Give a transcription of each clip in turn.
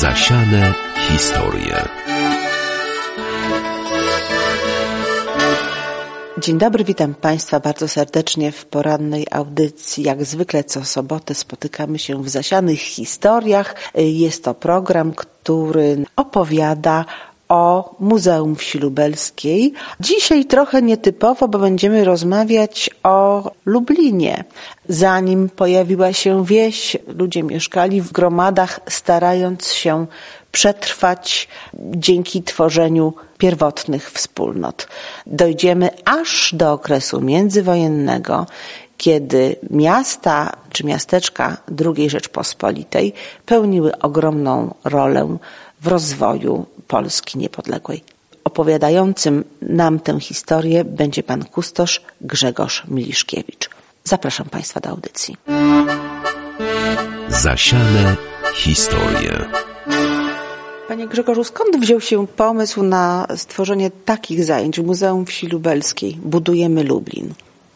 Zasiane historie. Dzień dobry, witam Państwa bardzo serdecznie w porannej audycji. Jak zwykle co sobotę spotykamy się w zasianych historiach. Jest to program, który opowiada o Muzeum Wsi Lubelskiej. Dzisiaj trochę nietypowo, bo będziemy rozmawiać o Lublinie. Zanim pojawiła się wieś, ludzie mieszkali w gromadach, starając się przetrwać dzięki tworzeniu pierwotnych wspólnot. Dojdziemy aż do okresu międzywojennego, kiedy miasta czy miasteczka II Rzeczpospolitej pełniły ogromną rolę w rozwoju Polski niepodległej. Opowiadającym nam tę historię będzie pan kustosz Grzegorz Miliszkiewicz. Zapraszam Państwa do audycji. Zasiane historie. Panie Grzegorzu, skąd wziął się pomysł na stworzenie takich zajęć w Muzeum Wsi Lubelskiej? Budujemy Lublin.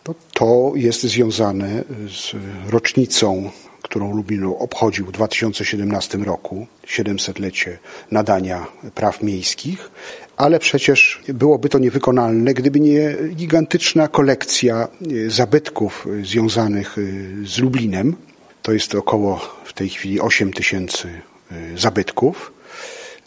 No, to jest związane z rocznicą, którą Lublin obchodził w 2017 roku, 700-lecie nadania praw miejskich, ale przecież byłoby to niewykonalne, gdyby nie gigantyczna kolekcja zabytków związanych z Lublinem. To jest około w tej chwili 8 tysięcy zabytków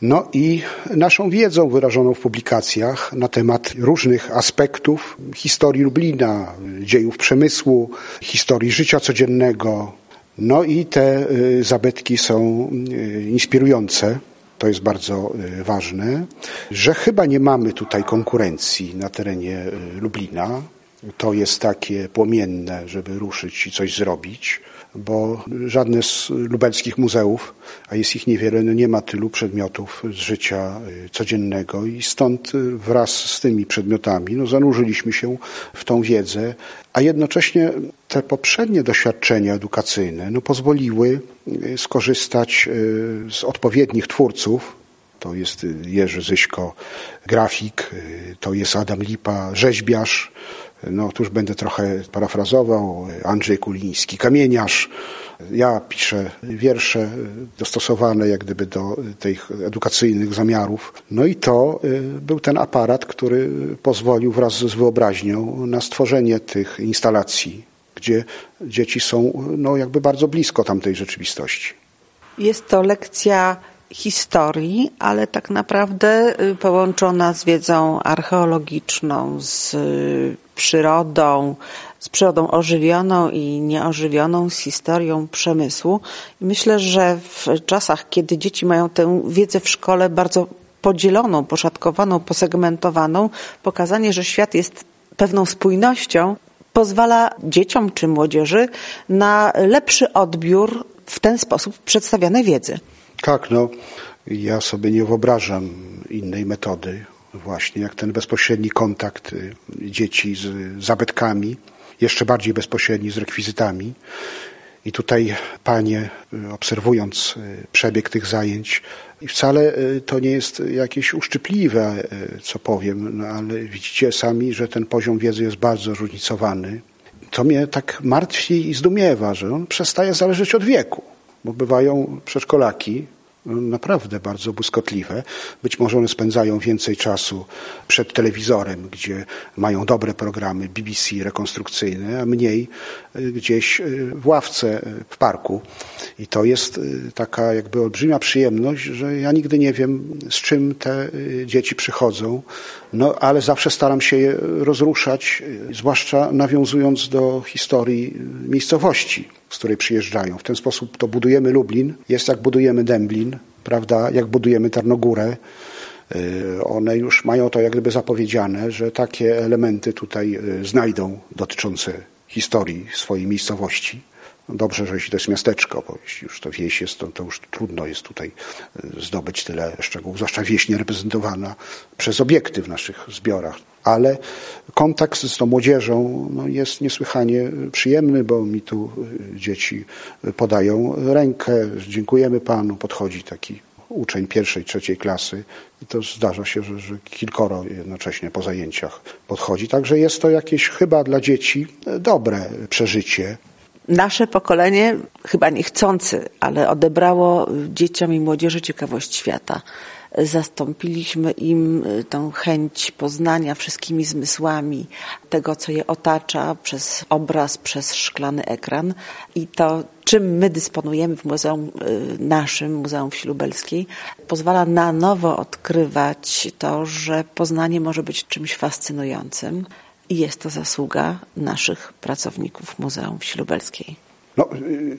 no i naszą wiedzą wyrażoną w publikacjach na temat różnych aspektów historii Lublina, dziejów przemysłu, historii życia codziennego. No i te y, zabytki są y, inspirujące. To jest bardzo y, ważne, że chyba nie mamy tutaj konkurencji na terenie Lublina. To jest takie płomienne, żeby ruszyć i coś zrobić bo żadne z lubelskich muzeów, a jest ich niewiele, no nie ma tylu przedmiotów z życia y, codziennego. I stąd y, wraz z tymi przedmiotami no, zanurzyliśmy się w tą wiedzę, a jednocześnie te poprzednie doświadczenia edukacyjne no, pozwoliły y, skorzystać z odpowiednich twórców, to jest Jerzy Zyśko, grafik, to jest Adam Lipa, rzeźbiarz, no tuż będę trochę parafrazował, Andrzej Kuliński, kamieniarz. Ja piszę wiersze dostosowane jak gdyby do tych edukacyjnych zamiarów. No i to y, był ten aparat, który pozwolił wraz z wyobraźnią na stworzenie tych instalacji, gdzie dzieci są no, jakby bardzo blisko tamtej rzeczywistości. Jest to lekcja historii, ale tak naprawdę y, połączona z wiedzą archeologiczną, z y, przyrodą, z przyrodą ożywioną i nieożywioną, z historią przemysłu. I myślę, że w czasach, kiedy dzieci mają tę wiedzę w szkole bardzo podzieloną, poszatkowaną, posegmentowaną, pokazanie, że świat jest pewną spójnością, pozwala dzieciom czy młodzieży na lepszy odbiór w ten sposób przedstawianej wiedzy. Tak, no ja sobie nie wyobrażam innej metody właśnie, jak ten bezpośredni kontakt y, dzieci z zabytkami, jeszcze bardziej bezpośredni z rekwizytami. I tutaj panie, y, obserwując y, przebieg tych zajęć, wcale to nie jest jakieś uszczypliwe, co powiem, no ale widzicie sami, że ten poziom wiedzy jest bardzo zróżnicowany. To mnie tak martwi i zdumiewa, że on przestaje zależeć od wieku, bo bywają przedszkolaki, naprawdę bardzo błyskotliwe. Być może one spędzają więcej czasu przed telewizorem, gdzie mają dobre programy BBC rekonstrukcyjne, a mniej y, gdzieś y, w ławce y, w parku. I to jest taka jakby olbrzymia przyjemność, że ja nigdy nie wiem, z czym te dzieci przychodzą, no ale zawsze staram się je rozruszać, zwłaszcza nawiązując do historii miejscowości z której przyjeżdżają. W ten sposób to budujemy Lublin, jest jak budujemy Dęblin, prawda, jak budujemy Tarnogórę. Y, one już mają to jak gdyby zapowiedziane, że takie elementy tutaj y, znajdą dotyczące historii swojej miejscowości. Dobrze, że jeśli to jest miasteczko, bo jeśli już to wieś jest, to, to już trudno jest tutaj y, zdobyć tyle szczegółów, zwłaszcza wieś niereprezentowana przez obiekty w naszych zbiorach. Ale kontakt z tą młodzieżą no, jest niesłychanie przyjemny, bo mi tu y, dzieci podają rękę, dziękujemy panu, podchodzi taki uczeń pierwszej, trzeciej klasy i to zdarza się, że, że kilkoro jednocześnie po zajęciach podchodzi. Także jest to jakieś chyba dla dzieci dobre przeżycie nasze pokolenie, chyba niechcący, ale odebrało dzieciom i młodzieży ciekawość świata. Zastąpiliśmy im y, tą chęć poznania wszystkimi zmysłami tego, co je otacza przez obraz, przez szklany ekran i to, czym my dysponujemy w muzeum y, naszym, Muzeum Wsi Lubelskiej, pozwala na nowo odkrywać to, że poznanie może być czymś fascynującym i jest to zasługa naszych pracowników Muzeum Wsi Lubelskiej. No,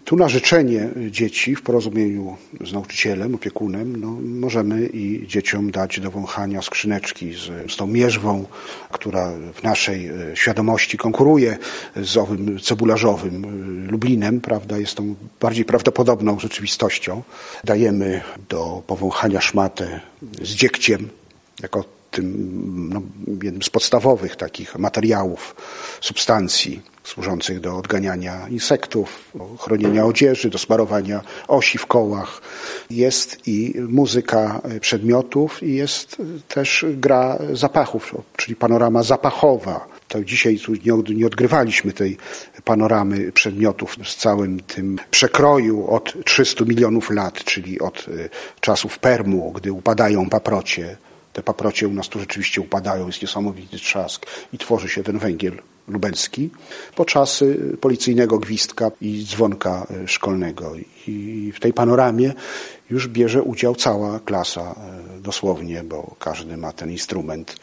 tu na życzenie dzieci w porozumieniu z nauczycielem, opiekunem, no, możemy i dzieciom dać do wąchania skrzyneczki z, z tą mierzwą, która w naszej y, świadomości konkuruje z owym cebularzowym y, Lublinem, prawda, jest tą bardziej prawdopodobną rzeczywistością. Dajemy do powąchania szmatę z dziegciem, jako tym no, jednym z podstawowych takich materiałów, substancji służących do odganiania insektów, chronienia odzieży, do smarowania osi w kołach. Jest i muzyka przedmiotów i jest też gra zapachów, czyli panorama zapachowa. To dzisiaj tu nie odgrywaliśmy tej panoramy przedmiotów z całym tym przekroju od 300 milionów lat, czyli od y, czasów Permu, gdy upadają paprocie, te paprocie u nas tu rzeczywiście upadają, jest niesamowity trzask i tworzy się ten węgiel lubelski, po czasy policyjnego gwizdka i dzwonka e, szkolnego. I w tej panoramie już bierze udział cała klasa e, dosłownie, bo każdy ma ten instrument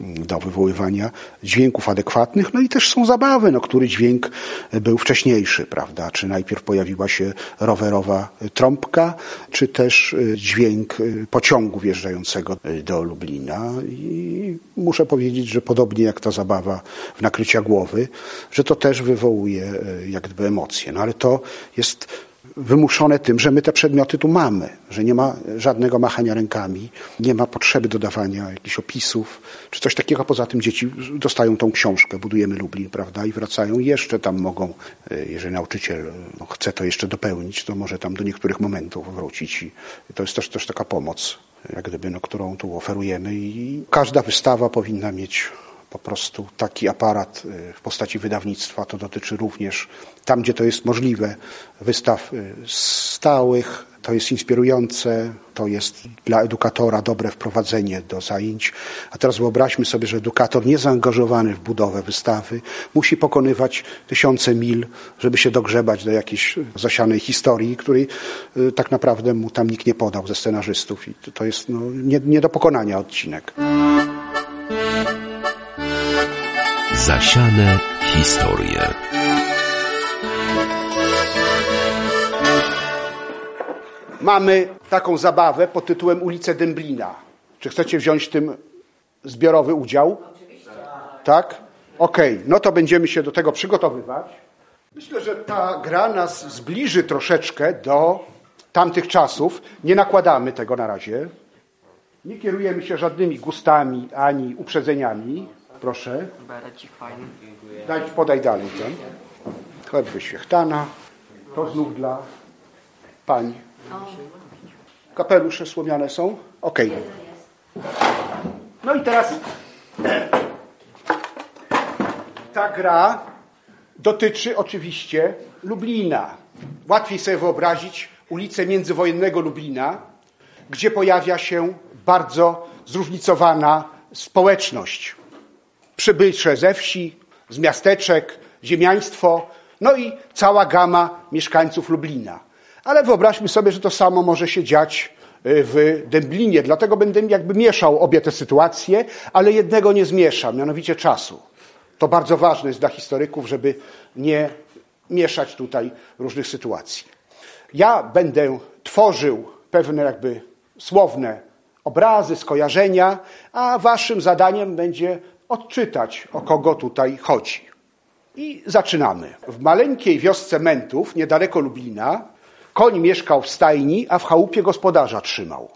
do wywoływania dźwięków adekwatnych, no i też są zabawy, no, który dźwięk był wcześniejszy, prawda? Czy najpierw pojawiła się rowerowa trąbka, czy też e, dźwięk e, pociągu wjeżdżającego do Lublina. I muszę powiedzieć, że podobnie jak ta zabawa w nakrycia głowy, że to też wywołuje e, jak gdyby emocje. No ale to jest wymuszone tym, że my te przedmioty tu mamy, że nie ma żadnego machania rękami, nie ma potrzeby dodawania jakichś opisów, czy coś takiego. Poza tym dzieci dostają tą książkę, budujemy Lublin, prawda, i wracają jeszcze tam mogą, e, jeżeli nauczyciel no, chce to jeszcze dopełnić, to może tam do niektórych momentów wrócić i to jest też, też taka pomoc, jak gdyby, no, którą tu oferujemy i każda wystawa powinna mieć po prostu taki aparat y, w postaci wydawnictwa. To dotyczy również tam, gdzie to jest możliwe, wystaw y, stałych. To jest inspirujące, to jest dla edukatora dobre wprowadzenie do zajęć. A teraz wyobraźmy sobie, że edukator niezaangażowany w budowę wystawy musi pokonywać tysiące mil, żeby się dogrzebać do jakiejś zasianej historii, której y, tak naprawdę mu tam nikt nie podał ze scenarzystów. I to jest no, nie, nie do pokonania odcinek. Zasiane historie. Mamy taką zabawę pod tytułem Ulice Dęblina. Czy chcecie wziąć w tym zbiorowy udział? Oczywiście. Tak? Okej, okay. no to będziemy się do tego przygotowywać. Myślę, że ta gra nas zbliży troszeczkę do tamtych czasów. Nie nakładamy tego na razie. Nie kierujemy się żadnymi gustami ani uprzedzeniami. Proszę. Daj, podaj dalej ten. Chleb wyświechtana. To znów dla pań. Kapelusze słomiane są? Okej. Okay. No i teraz ta gra dotyczy oczywiście Lublina. Łatwiej sobie wyobrazić ulicę międzywojennego Lublina, gdzie pojawia się bardzo zróżnicowana społeczność przybysze ze wsi, z miasteczek, ziemiaństwo, no i cała gama mieszkańców Lublina. Ale wyobraźmy sobie, że to samo może się dziać y, w Dęblinie. Dlatego będę jakby mieszał obie te sytuacje, ale jednego nie zmieszam, mianowicie czasu. To bardzo ważne jest dla historyków, żeby nie mieszać tutaj różnych sytuacji. Ja będę tworzył pewne jakby słowne obrazy, skojarzenia, a waszym zadaniem będzie odczytać, o kogo tutaj chodzi. I zaczynamy. W maleńkiej wiosce Mentów, niedaleko Lublina, koń mieszkał w stajni, a w chałupie gospodarza trzymał.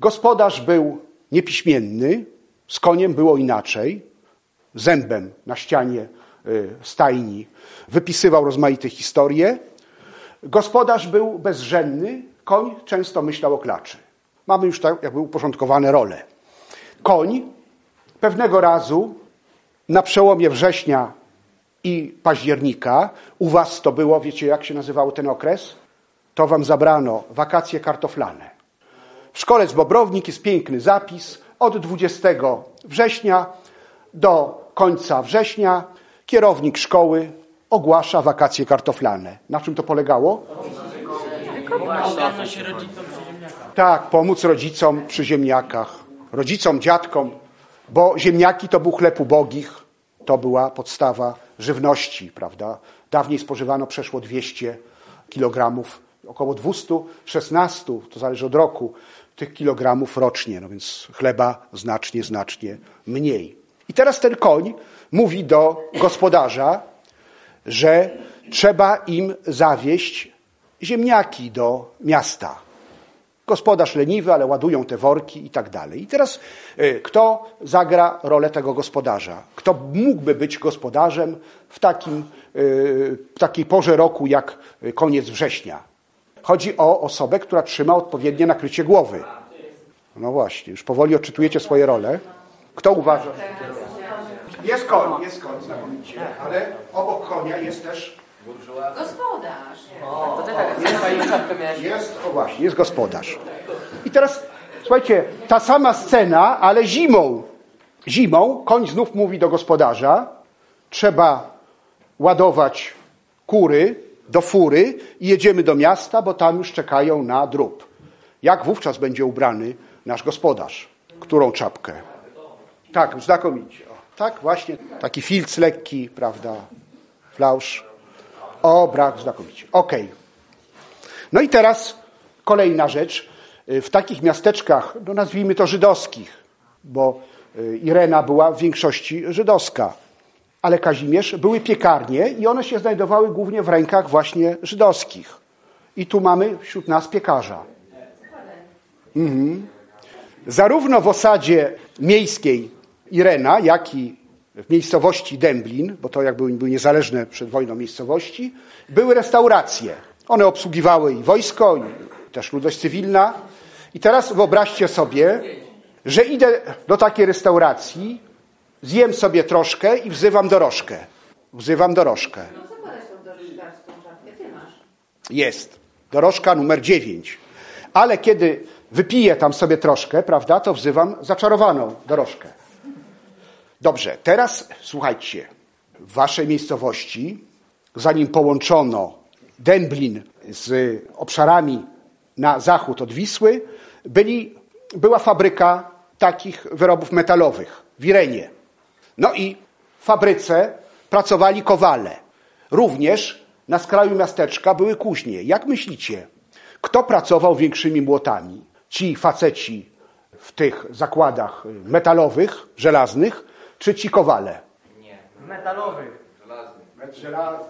Gospodarz był niepiśmienny, z koniem było inaczej. Zębem na ścianie y, stajni wypisywał rozmaite historie. Gospodarz był bezrzędny, koń często myślał o klaczy. Mamy już tak jakby uporządkowane role. Koń Pewnego razu na przełomie września i października. U was to było, wiecie jak się nazywał ten okres? To wam zabrano wakacje kartoflane. W szkole z Bobrownik jest piękny zapis. Od 20 września do końca września kierownik szkoły ogłasza wakacje kartoflane. Na czym to polegało? Tak, pomóc rodzicom przy ziemniakach, rodzicom, dziadkom, bo ziemniaki to był chleb ubogich, to była podstawa żywności, prawda? Dawniej spożywano przeszło 200 kilogramów, około 216, to zależy od roku, tych kilogramów rocznie, no więc chleba znacznie, znacznie mniej. I teraz ten koń mówi do gospodarza, że trzeba im zawieść ziemniaki do miasta. Gospodarz leniwy, ale ładują te worki i tak dalej. I teraz y, kto zagra rolę tego gospodarza? Kto mógłby być gospodarzem w, takim, y, w takiej porze roku jak koniec września? Chodzi o osobę, która trzyma odpowiednie nakrycie głowy. No właśnie, już powoli odczytujecie swoje role. Kto uważa? Jest koń, jest koń, znakomicie, ale obok konia jest też Gospodarz. Jest, o właśnie, jest gospodarz. I teraz, słuchajcie, ta sama scena, ale zimą. Zimą koń znów mówi do gospodarza, trzeba ładować kury do fury i jedziemy do miasta, bo tam już czekają na drób. Jak wówczas będzie ubrany nasz gospodarz? Którą czapkę? Tak, znakomicie. O, tak, właśnie, taki filc lekki, prawda, flausz. O, brak, znakomicie. Okej. Okay. No i teraz kolejna rzecz. W takich miasteczkach, no nazwijmy to żydowskich, bo Irena była w większości żydowska, ale Kazimierz były piekarnie i one się znajdowały głównie w rękach właśnie żydowskich. I tu mamy wśród nas piekarza. Mhm. Zarówno w osadzie miejskiej Irena, jak i w miejscowości Dęblin, bo to jakby były niezależne przed wojną miejscowości, były restauracje. One obsługiwały i wojsko, i też ludność cywilna. I teraz wyobraźcie sobie, że idę do takiej restauracji, zjem sobie troszkę i wzywam dorożkę. Wzywam dorożkę. Jest. Dorożka numer dziewięć. Ale kiedy wypiję tam sobie troszkę, prawda, to wzywam zaczarowaną dorożkę. Dobrze, teraz słuchajcie. W waszej miejscowości, zanim połączono Dęblin z obszarami na zachód od Wisły, byli, była fabryka takich wyrobów metalowych w Irenie. No i w fabryce pracowali kowale. Również na skraju miasteczka były kuźnie. Jak myślicie, kto pracował większymi młotami? Ci faceci w tych zakładach metalowych, żelaznych, czy ci kowale? Nie. Metalowych.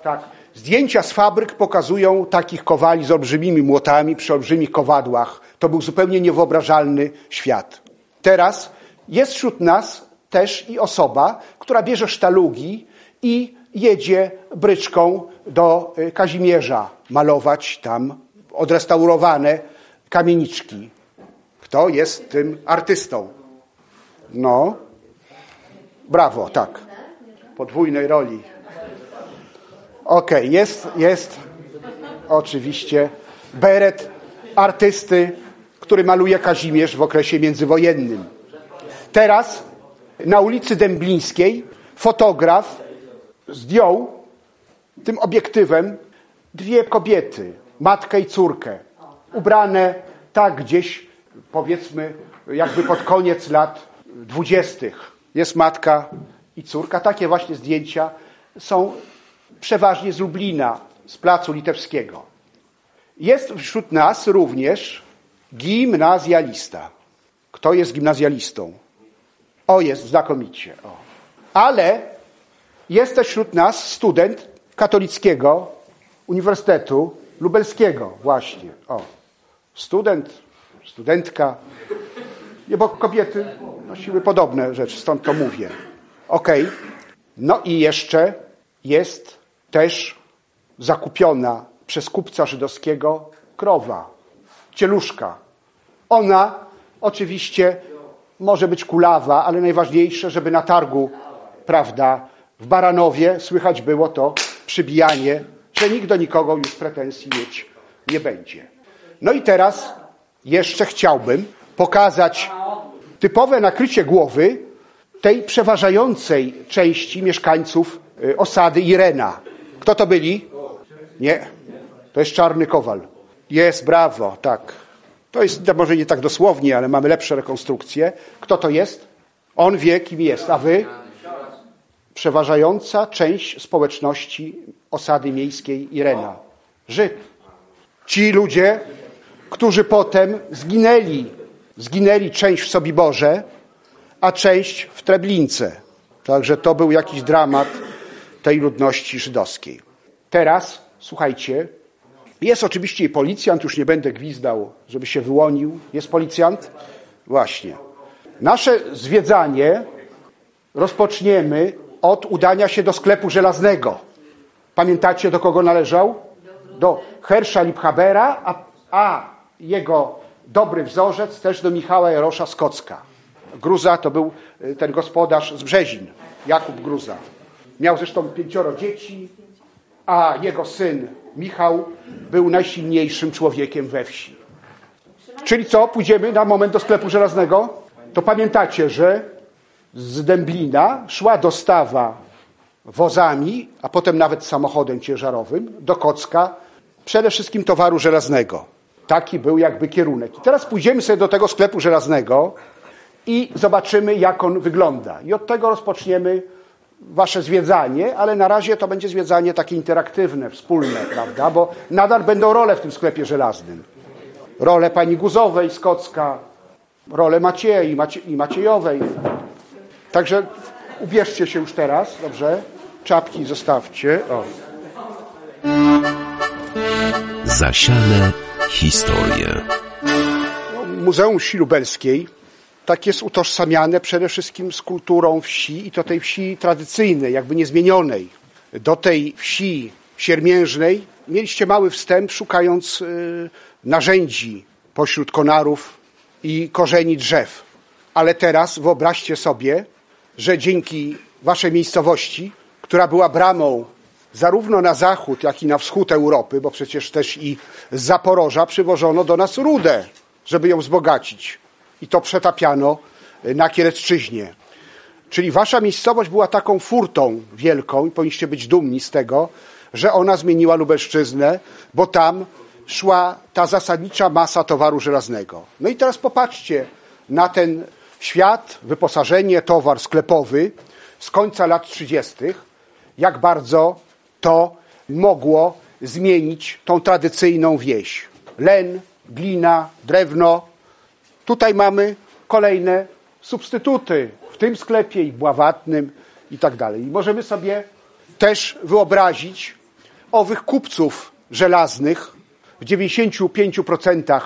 Tak. Zdjęcia z fabryk pokazują takich kowali z olbrzymimi młotami, przy olbrzymich kowadłach. To był zupełnie niewyobrażalny świat. Teraz jest wśród nas też i osoba, która bierze sztalugi i jedzie bryczką do y, Kazimierza malować tam odrestaurowane kamieniczki. Kto jest tym artystą? No, brawo, tak. Podwójnej roli. Okej, okay, jest, jest oczywiście beret artysty, który maluje Kazimierz w okresie międzywojennym. Teraz na ulicy Dęblińskiej fotograf zdjął tym obiektywem dwie kobiety, matkę i córkę, ubrane tak gdzieś, powiedzmy, jakby pod koniec lat dwudziestych. Jest matka i córka. Takie właśnie zdjęcia są przeważnie z Lublina, z placu litewskiego. Jest wśród nas również gimnazjalista. Kto jest gimnazjalistą? O, jest znakomicie. O. Ale jest też wśród nas student katolickiego Uniwersytetu Lubelskiego, właśnie. O. Student, studentka. Nie, bo kobiety nosiły podobne rzeczy, stąd to mówię. Okay. No i jeszcze jest też zakupiona przez kupca żydowskiego krowa, cieluszka. Ona oczywiście może być kulawa, ale najważniejsze, żeby na targu, prawda, W Baranowie słychać było to przybijanie, że nikt do nikogo już pretensji mieć nie będzie. No i teraz jeszcze chciałbym pokazać typowe nakrycie głowy tej przeważającej części mieszkańców y, osady Irena. Kto to byli? Nie. To jest Czarny Kowal. Jest, brawo, tak. To jest może nie tak dosłownie, ale mamy lepsze rekonstrukcje. Kto to jest? On wie, kim jest. A wy? Przeważająca część społeczności osady miejskiej Irena. Żyd. Ci ludzie, którzy potem zginęli. Zginęli część w Sobiborze, a część w Treblince. Także to był jakiś dramat tej ludności żydowskiej. Teraz, słuchajcie, jest oczywiście i policjant, już nie będę gwizdał, żeby się wyłonił. Jest policjant? Właśnie. Nasze zwiedzanie rozpoczniemy od udania się do sklepu żelaznego. Pamiętacie, do kogo należał? Do Hersza Liphabera, a, a jego dobry wzorzec też do Michała Jarosza Skocka. Gruza to był y, ten gospodarz z Brzezin, Jakub Gruza. Miał zresztą pięcioro dzieci, a jego syn Michał był najsilniejszym człowiekiem we wsi. Czyli co? Pójdziemy na moment do sklepu żelaznego? To pamiętacie, że z Dęblina szła dostawa wozami, a potem nawet samochodem ciężarowym do Kocka przede wszystkim towaru żelaznego. Taki był jakby kierunek. I teraz pójdziemy sobie do tego sklepu żelaznego i zobaczymy, jak on wygląda. I od tego rozpoczniemy wasze zwiedzanie, ale na razie to będzie zwiedzanie takie interaktywne, wspólne, prawda? Bo nadal będą role w tym sklepie żelaznym. Role pani Guzowej z Kocka, role Macieja i, Macie, i Maciejowej. Także ubierzcie się już teraz, dobrze? Czapki zostawcie. O. Zasiane historie. Muzeum Wsi Lubelskiej tak jest utożsamiane przede wszystkim z kulturą wsi i to tej wsi tradycyjnej, jakby niezmienionej. Do tej wsi siermiężnej mieliście mały wstęp, szukając y, narzędzi pośród konarów i korzeni drzew. Ale teraz wyobraźcie sobie, że dzięki waszej miejscowości, która była bramą zarówno na zachód, jak i na wschód Europy, bo przecież też i z Zaporoża przywożono do nas rudę, żeby ją wzbogacić. I to przetapiano na Kielecczyźnie. Czyli wasza miejscowość była taką furtą wielką i powinniście być dumni z tego, że ona zmieniła Lubelszczyznę, bo tam szła ta zasadnicza masa towaru żelaznego. No i teraz popatrzcie na ten świat, wyposażenie, towar sklepowy z końca lat 30., jak bardzo to mogło zmienić tą tradycyjną wieś. Len, glina, drewno. Tutaj mamy kolejne substytuty w tym sklepie i bławatnym i tak dalej. I możemy sobie też wyobrazić owych kupców żelaznych w 95%,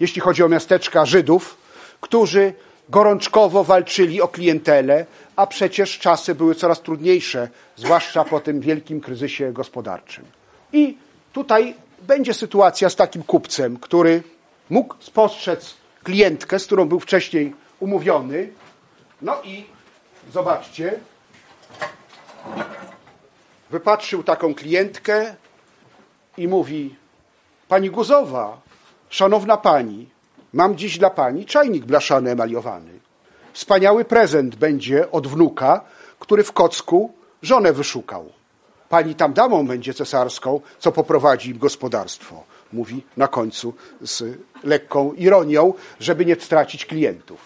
jeśli chodzi o miasteczka Żydów, którzy gorączkowo walczyli o klientelę, a przecież czasy były coraz trudniejsze, zwłaszcza po tym wielkim kryzysie gospodarczym. I tutaj będzie sytuacja z takim kupcem, który mógł spostrzec klientkę, z którą był wcześniej umówiony. No i zobaczcie, wypatrzył taką klientkę i mówi: Pani Guzowa, szanowna pani, mam dziś dla pani czajnik blaszany emaliowany. Wspaniały prezent będzie od wnuka, który w Kocku żonę wyszukał. Pani tam damą będzie cesarską, co poprowadzi im gospodarstwo. Mówi na końcu z lekką ironią, żeby nie stracić klientów.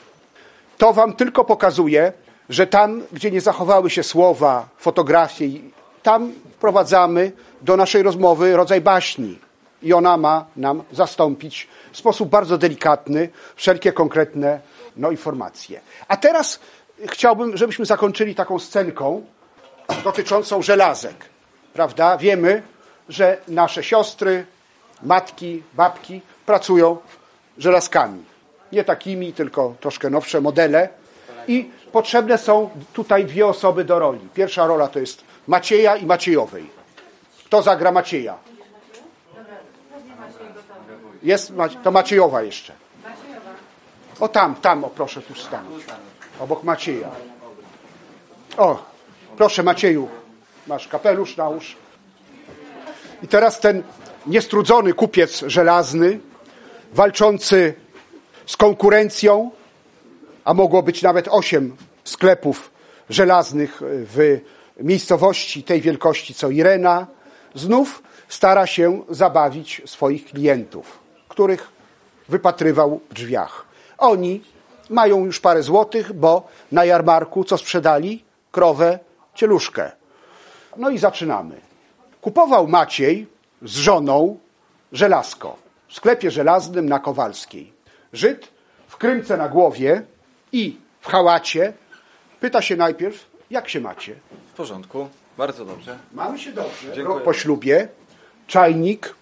To wam tylko pokazuje, że tam, gdzie nie zachowały się słowa, fotografie, tam wprowadzamy do naszej rozmowy rodzaj baśni. I ona ma nam zastąpić w sposób bardzo delikatny wszelkie konkretne no, informacje. A teraz chciałbym, żebyśmy zakończyli taką scenką dotyczącą żelazek. Prawda? Wiemy, że nasze siostry, matki, babki pracują żelazkami. Nie takimi, tylko troszkę nowsze modele. I potrzebne są tutaj dwie osoby do roli. Pierwsza rola to jest Macieja i Maciejowej. Kto zagra Macieja? Jest, to Maciejowa jeszcze. O tam, tam, o proszę tu stanąć. Obok Macieja. O, Proszę Macieju, masz kapelusz, nałóż. I teraz ten niestrudzony kupiec żelazny, walczący z konkurencją, a mogło być nawet osiem sklepów żelaznych w miejscowości tej wielkości co Irena, znów stara się zabawić swoich klientów, których wypatrywał w drzwiach. Oni mają już parę złotych, bo na jarmarku co sprzedali? Krowę, cieluszkę. No i zaczynamy. Kupował Maciej z żoną żelazko w sklepie żelaznym na Kowalskiej. Żyd w krymce na głowie i w hałacie pyta się najpierw, jak się macie? W porządku, bardzo dobrze. Mamy się dobrze. Dziękuję. Rok po ślubie, czajnik,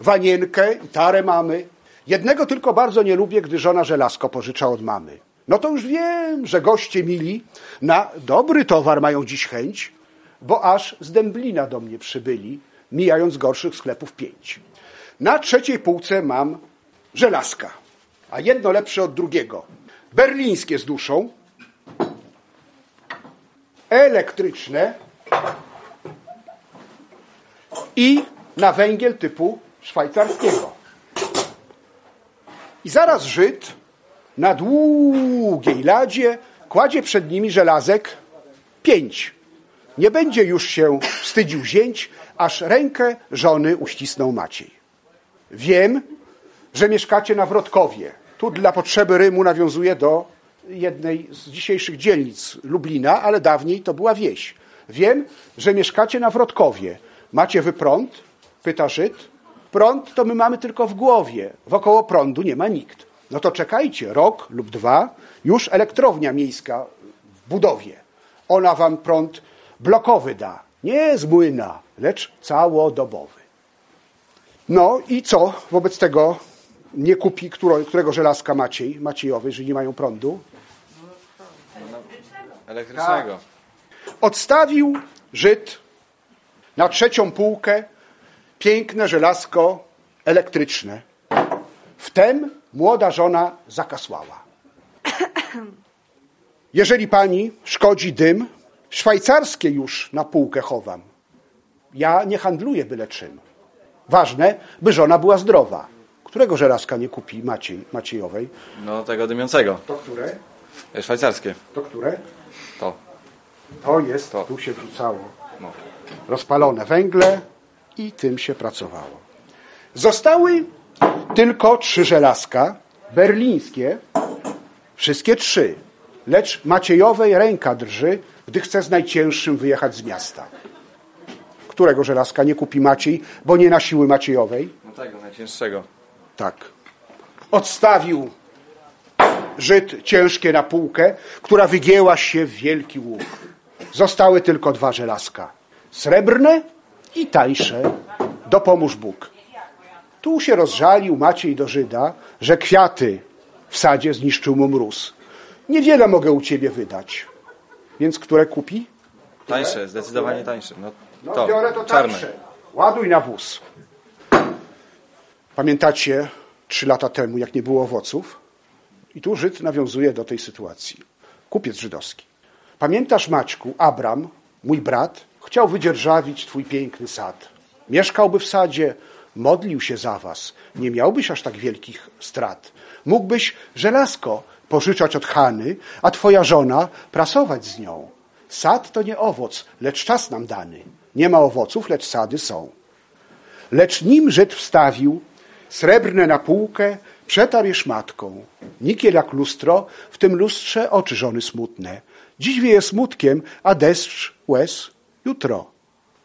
wanienkę i tarę mamy. Jednego tylko bardzo nie lubię, gdy żona żelazko pożycza od mamy. No to już wiem, że goście mili na dobry towar mają dziś chęć, bo aż z Dęblina do mnie przybyli, mijając gorszych sklepów pięć. Na trzeciej półce mam żelazka, a jedno lepsze od drugiego. Berlińskie z duszą, elektryczne i na węgiel typu szwajcarskiego. I zaraz Żyd na długiej ladzie kładzie przed nimi żelazek pięć. Nie będzie już się wstydził wzięć, aż rękę żony uścisnął Maciej. Wiem, że mieszkacie na Wrotkowie. Tu dla potrzeby Rymu nawiązuje do jednej z dzisiejszych dzielnic Lublina, ale dawniej to była wieś. Wiem, że mieszkacie na Wrotkowie. Macie wy prąd? Pyta Żyd. Prąd to my mamy tylko w głowie. Wokoło prądu nie ma nikt. No to czekajcie, rok lub dwa, już elektrownia miejska w budowie. Ona wam prąd blokowy da. Nie z młyna, lecz całodobowy. No i co wobec tego nie kupi któro, którego żelazka Maciej, Maciejowy, jeżeli nie mają prądu? Elektrycznego. Odstawił Żyd na trzecią półkę piękne żelazko elektryczne. Wtem młoda żona zakasłała. Jeżeli pani szkodzi dym, szwajcarskie już na półkę chowam. Ja nie handluję byle czym. Ważne, by żona była zdrowa. Którego żelazka nie kupi Maciej, Maciejowej? No tego dymiącego. To które? E, Szwajcarskie. To które? To. To jest, To. tu się wrzucało. No. Rozpalone węgle i tym się pracowało. Zostały tylko trzy żelazka, berlińskie, wszystkie trzy. Lecz Maciejowej ręka drży, gdy chce z najcięższym wyjechać z miasta. Którego żelazka nie kupi Maciej, bo nie na siły Maciejowej? No tego, najcięższego. Tak. Odstawił Żyd ciężkie na półkę, która wygięła się w wielki łuk. Zostały tylko dwa żelazka. Srebrne i tańsze. Dopomóż Bóg. Tu się rozżalił Maciej do Żyda, że kwiaty w sadzie zniszczył mu mróz. Niewiele mogę u ciebie wydać. Więc które kupi? Tańsze, zdecydowanie tańsze. No, No to, biorę to czarne. tańsze. Ładuj na wóz. Pamiętacie trzy lata temu, jak nie było owoców? I tu Żyd nawiązuje do tej sytuacji. Kupiec żydowski. Pamiętasz, Maćku, Abram, mój brat, chciał wydzierżawić twój piękny sad. Mieszkałby w sadzie, modlił się za was. Nie miałbyś aż tak wielkich strat. Mógłbyś żelazko pożyczać od Hany, a twoja żona prasować z nią. Sad to nie owoc, lecz czas nam dany. Nie ma owoców, lecz sady są. Lecz nim Żyd wstawił srebrne na półkę, przetarł je szmatką. Nikiel jak lustro, w tym lustrze oczy żony smutne. Dziś wieje smutkiem, a deszcz łez jutro.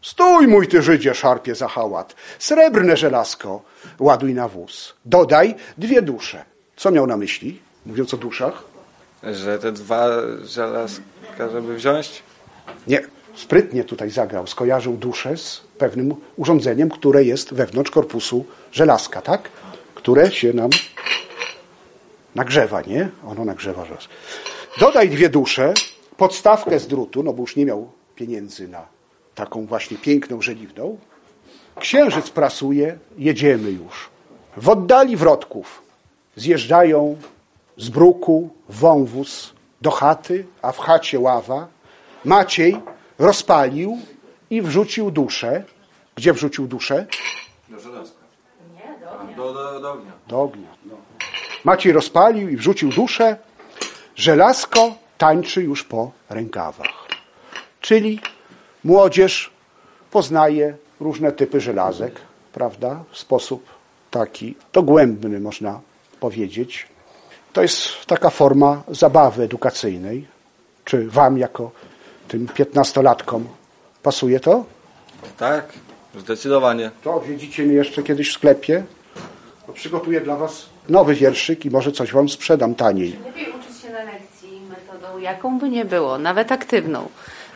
Stój, mój ty Żydzie, szarpie za hałat. Srebrne żelazko, ładuj na wóz. Dodaj dwie dusze. Co miał na myśli, mówiąc o duszach? Że te dwa żelazka, żeby wziąć? Nie, sprytnie tutaj zagrał. Skojarzył duszę z pewnym urządzeniem, które jest wewnątrz korpusu żelazka, tak? Które się nam nagrzewa, nie? Ono nagrzewa żelaz. Dodaj dwie dusze, podstawkę z drutu, no bo już nie miał pieniędzy na taką właśnie piękną żeliwną. Księżyc prasuje, jedziemy już. W oddali wrotków zjeżdżają z bruku wąwóz do chaty, a w chacie ława. Maciej rozpalił i wrzucił duszę. Gdzie wrzucił duszę? Do żelazka. Do, do, do ognia. Do ognia. No. Maciej rozpalił i wrzucił duszę. Żelazko tańczy już po rękawach. Czyli młodzież poznaje różne typy żelazek, prawda? W sposób taki dogłębny, można powiedzieć. To jest taka forma zabawy edukacyjnej. Czy wam, jako tym piętnastolatkom, pasuje to? Tak, zdecydowanie. To odwiedzicie mnie jeszcze kiedyś w sklepie. To przygotuję dla was nowy wierszyk i może coś wam sprzedam taniej. Lepiej uczyć się na lekcji metodą, jaką by nie było, nawet aktywną,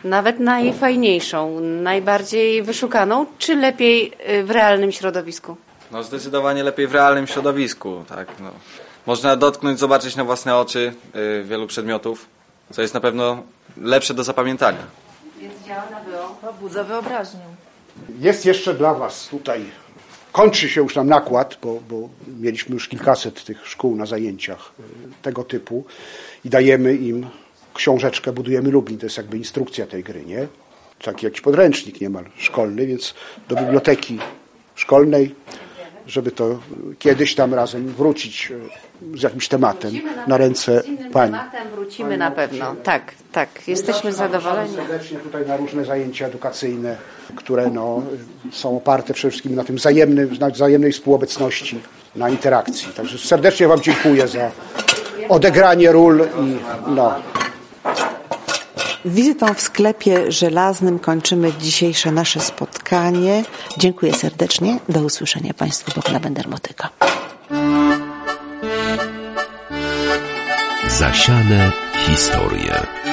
nawet najfajniejszą, najbardziej wyszukaną, czy lepiej y, w realnym środowisku? No zdecydowanie lepiej w realnym środowisku, tak. No. Można dotknąć, zobaczyć na własne oczy y, wielu przedmiotów, co jest na pewno lepsze do zapamiętania. Więc działa na było. Pobudza wyobraźnię. Jest jeszcze dla was tutaj, kończy się już nam nakład, bo, bo mieliśmy już kilkaset tych szkół na zajęciach y, tego typu i dajemy im książeczkę Budujemy Lublin, to jest jakby instrukcja tej gry, nie? Taki jakiś podręcznik niemal szkolny, więc do biblioteki szkolnej, żeby to kiedyś tam razem wrócić y, z jakimś tematem na ręce Z innym pani. tematem wrócimy na pewno. Tak, tak. Jesteśmy zadowoleni. Serdecznie tutaj na różne zajęcia edukacyjne, które no, są oparte przede wszystkim na tym wzajemnym, na wzajemnej współobecności, na interakcji. Także serdecznie Wam dziękuję za odegranie ról i no, Wizytą w sklepie żelaznym kończymy dzisiejsze nasze spotkanie. Dziękuję serdecznie. Do usłyszenia Państwu Bogna Bender-Motyka. Zasiane historie.